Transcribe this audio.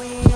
والأرض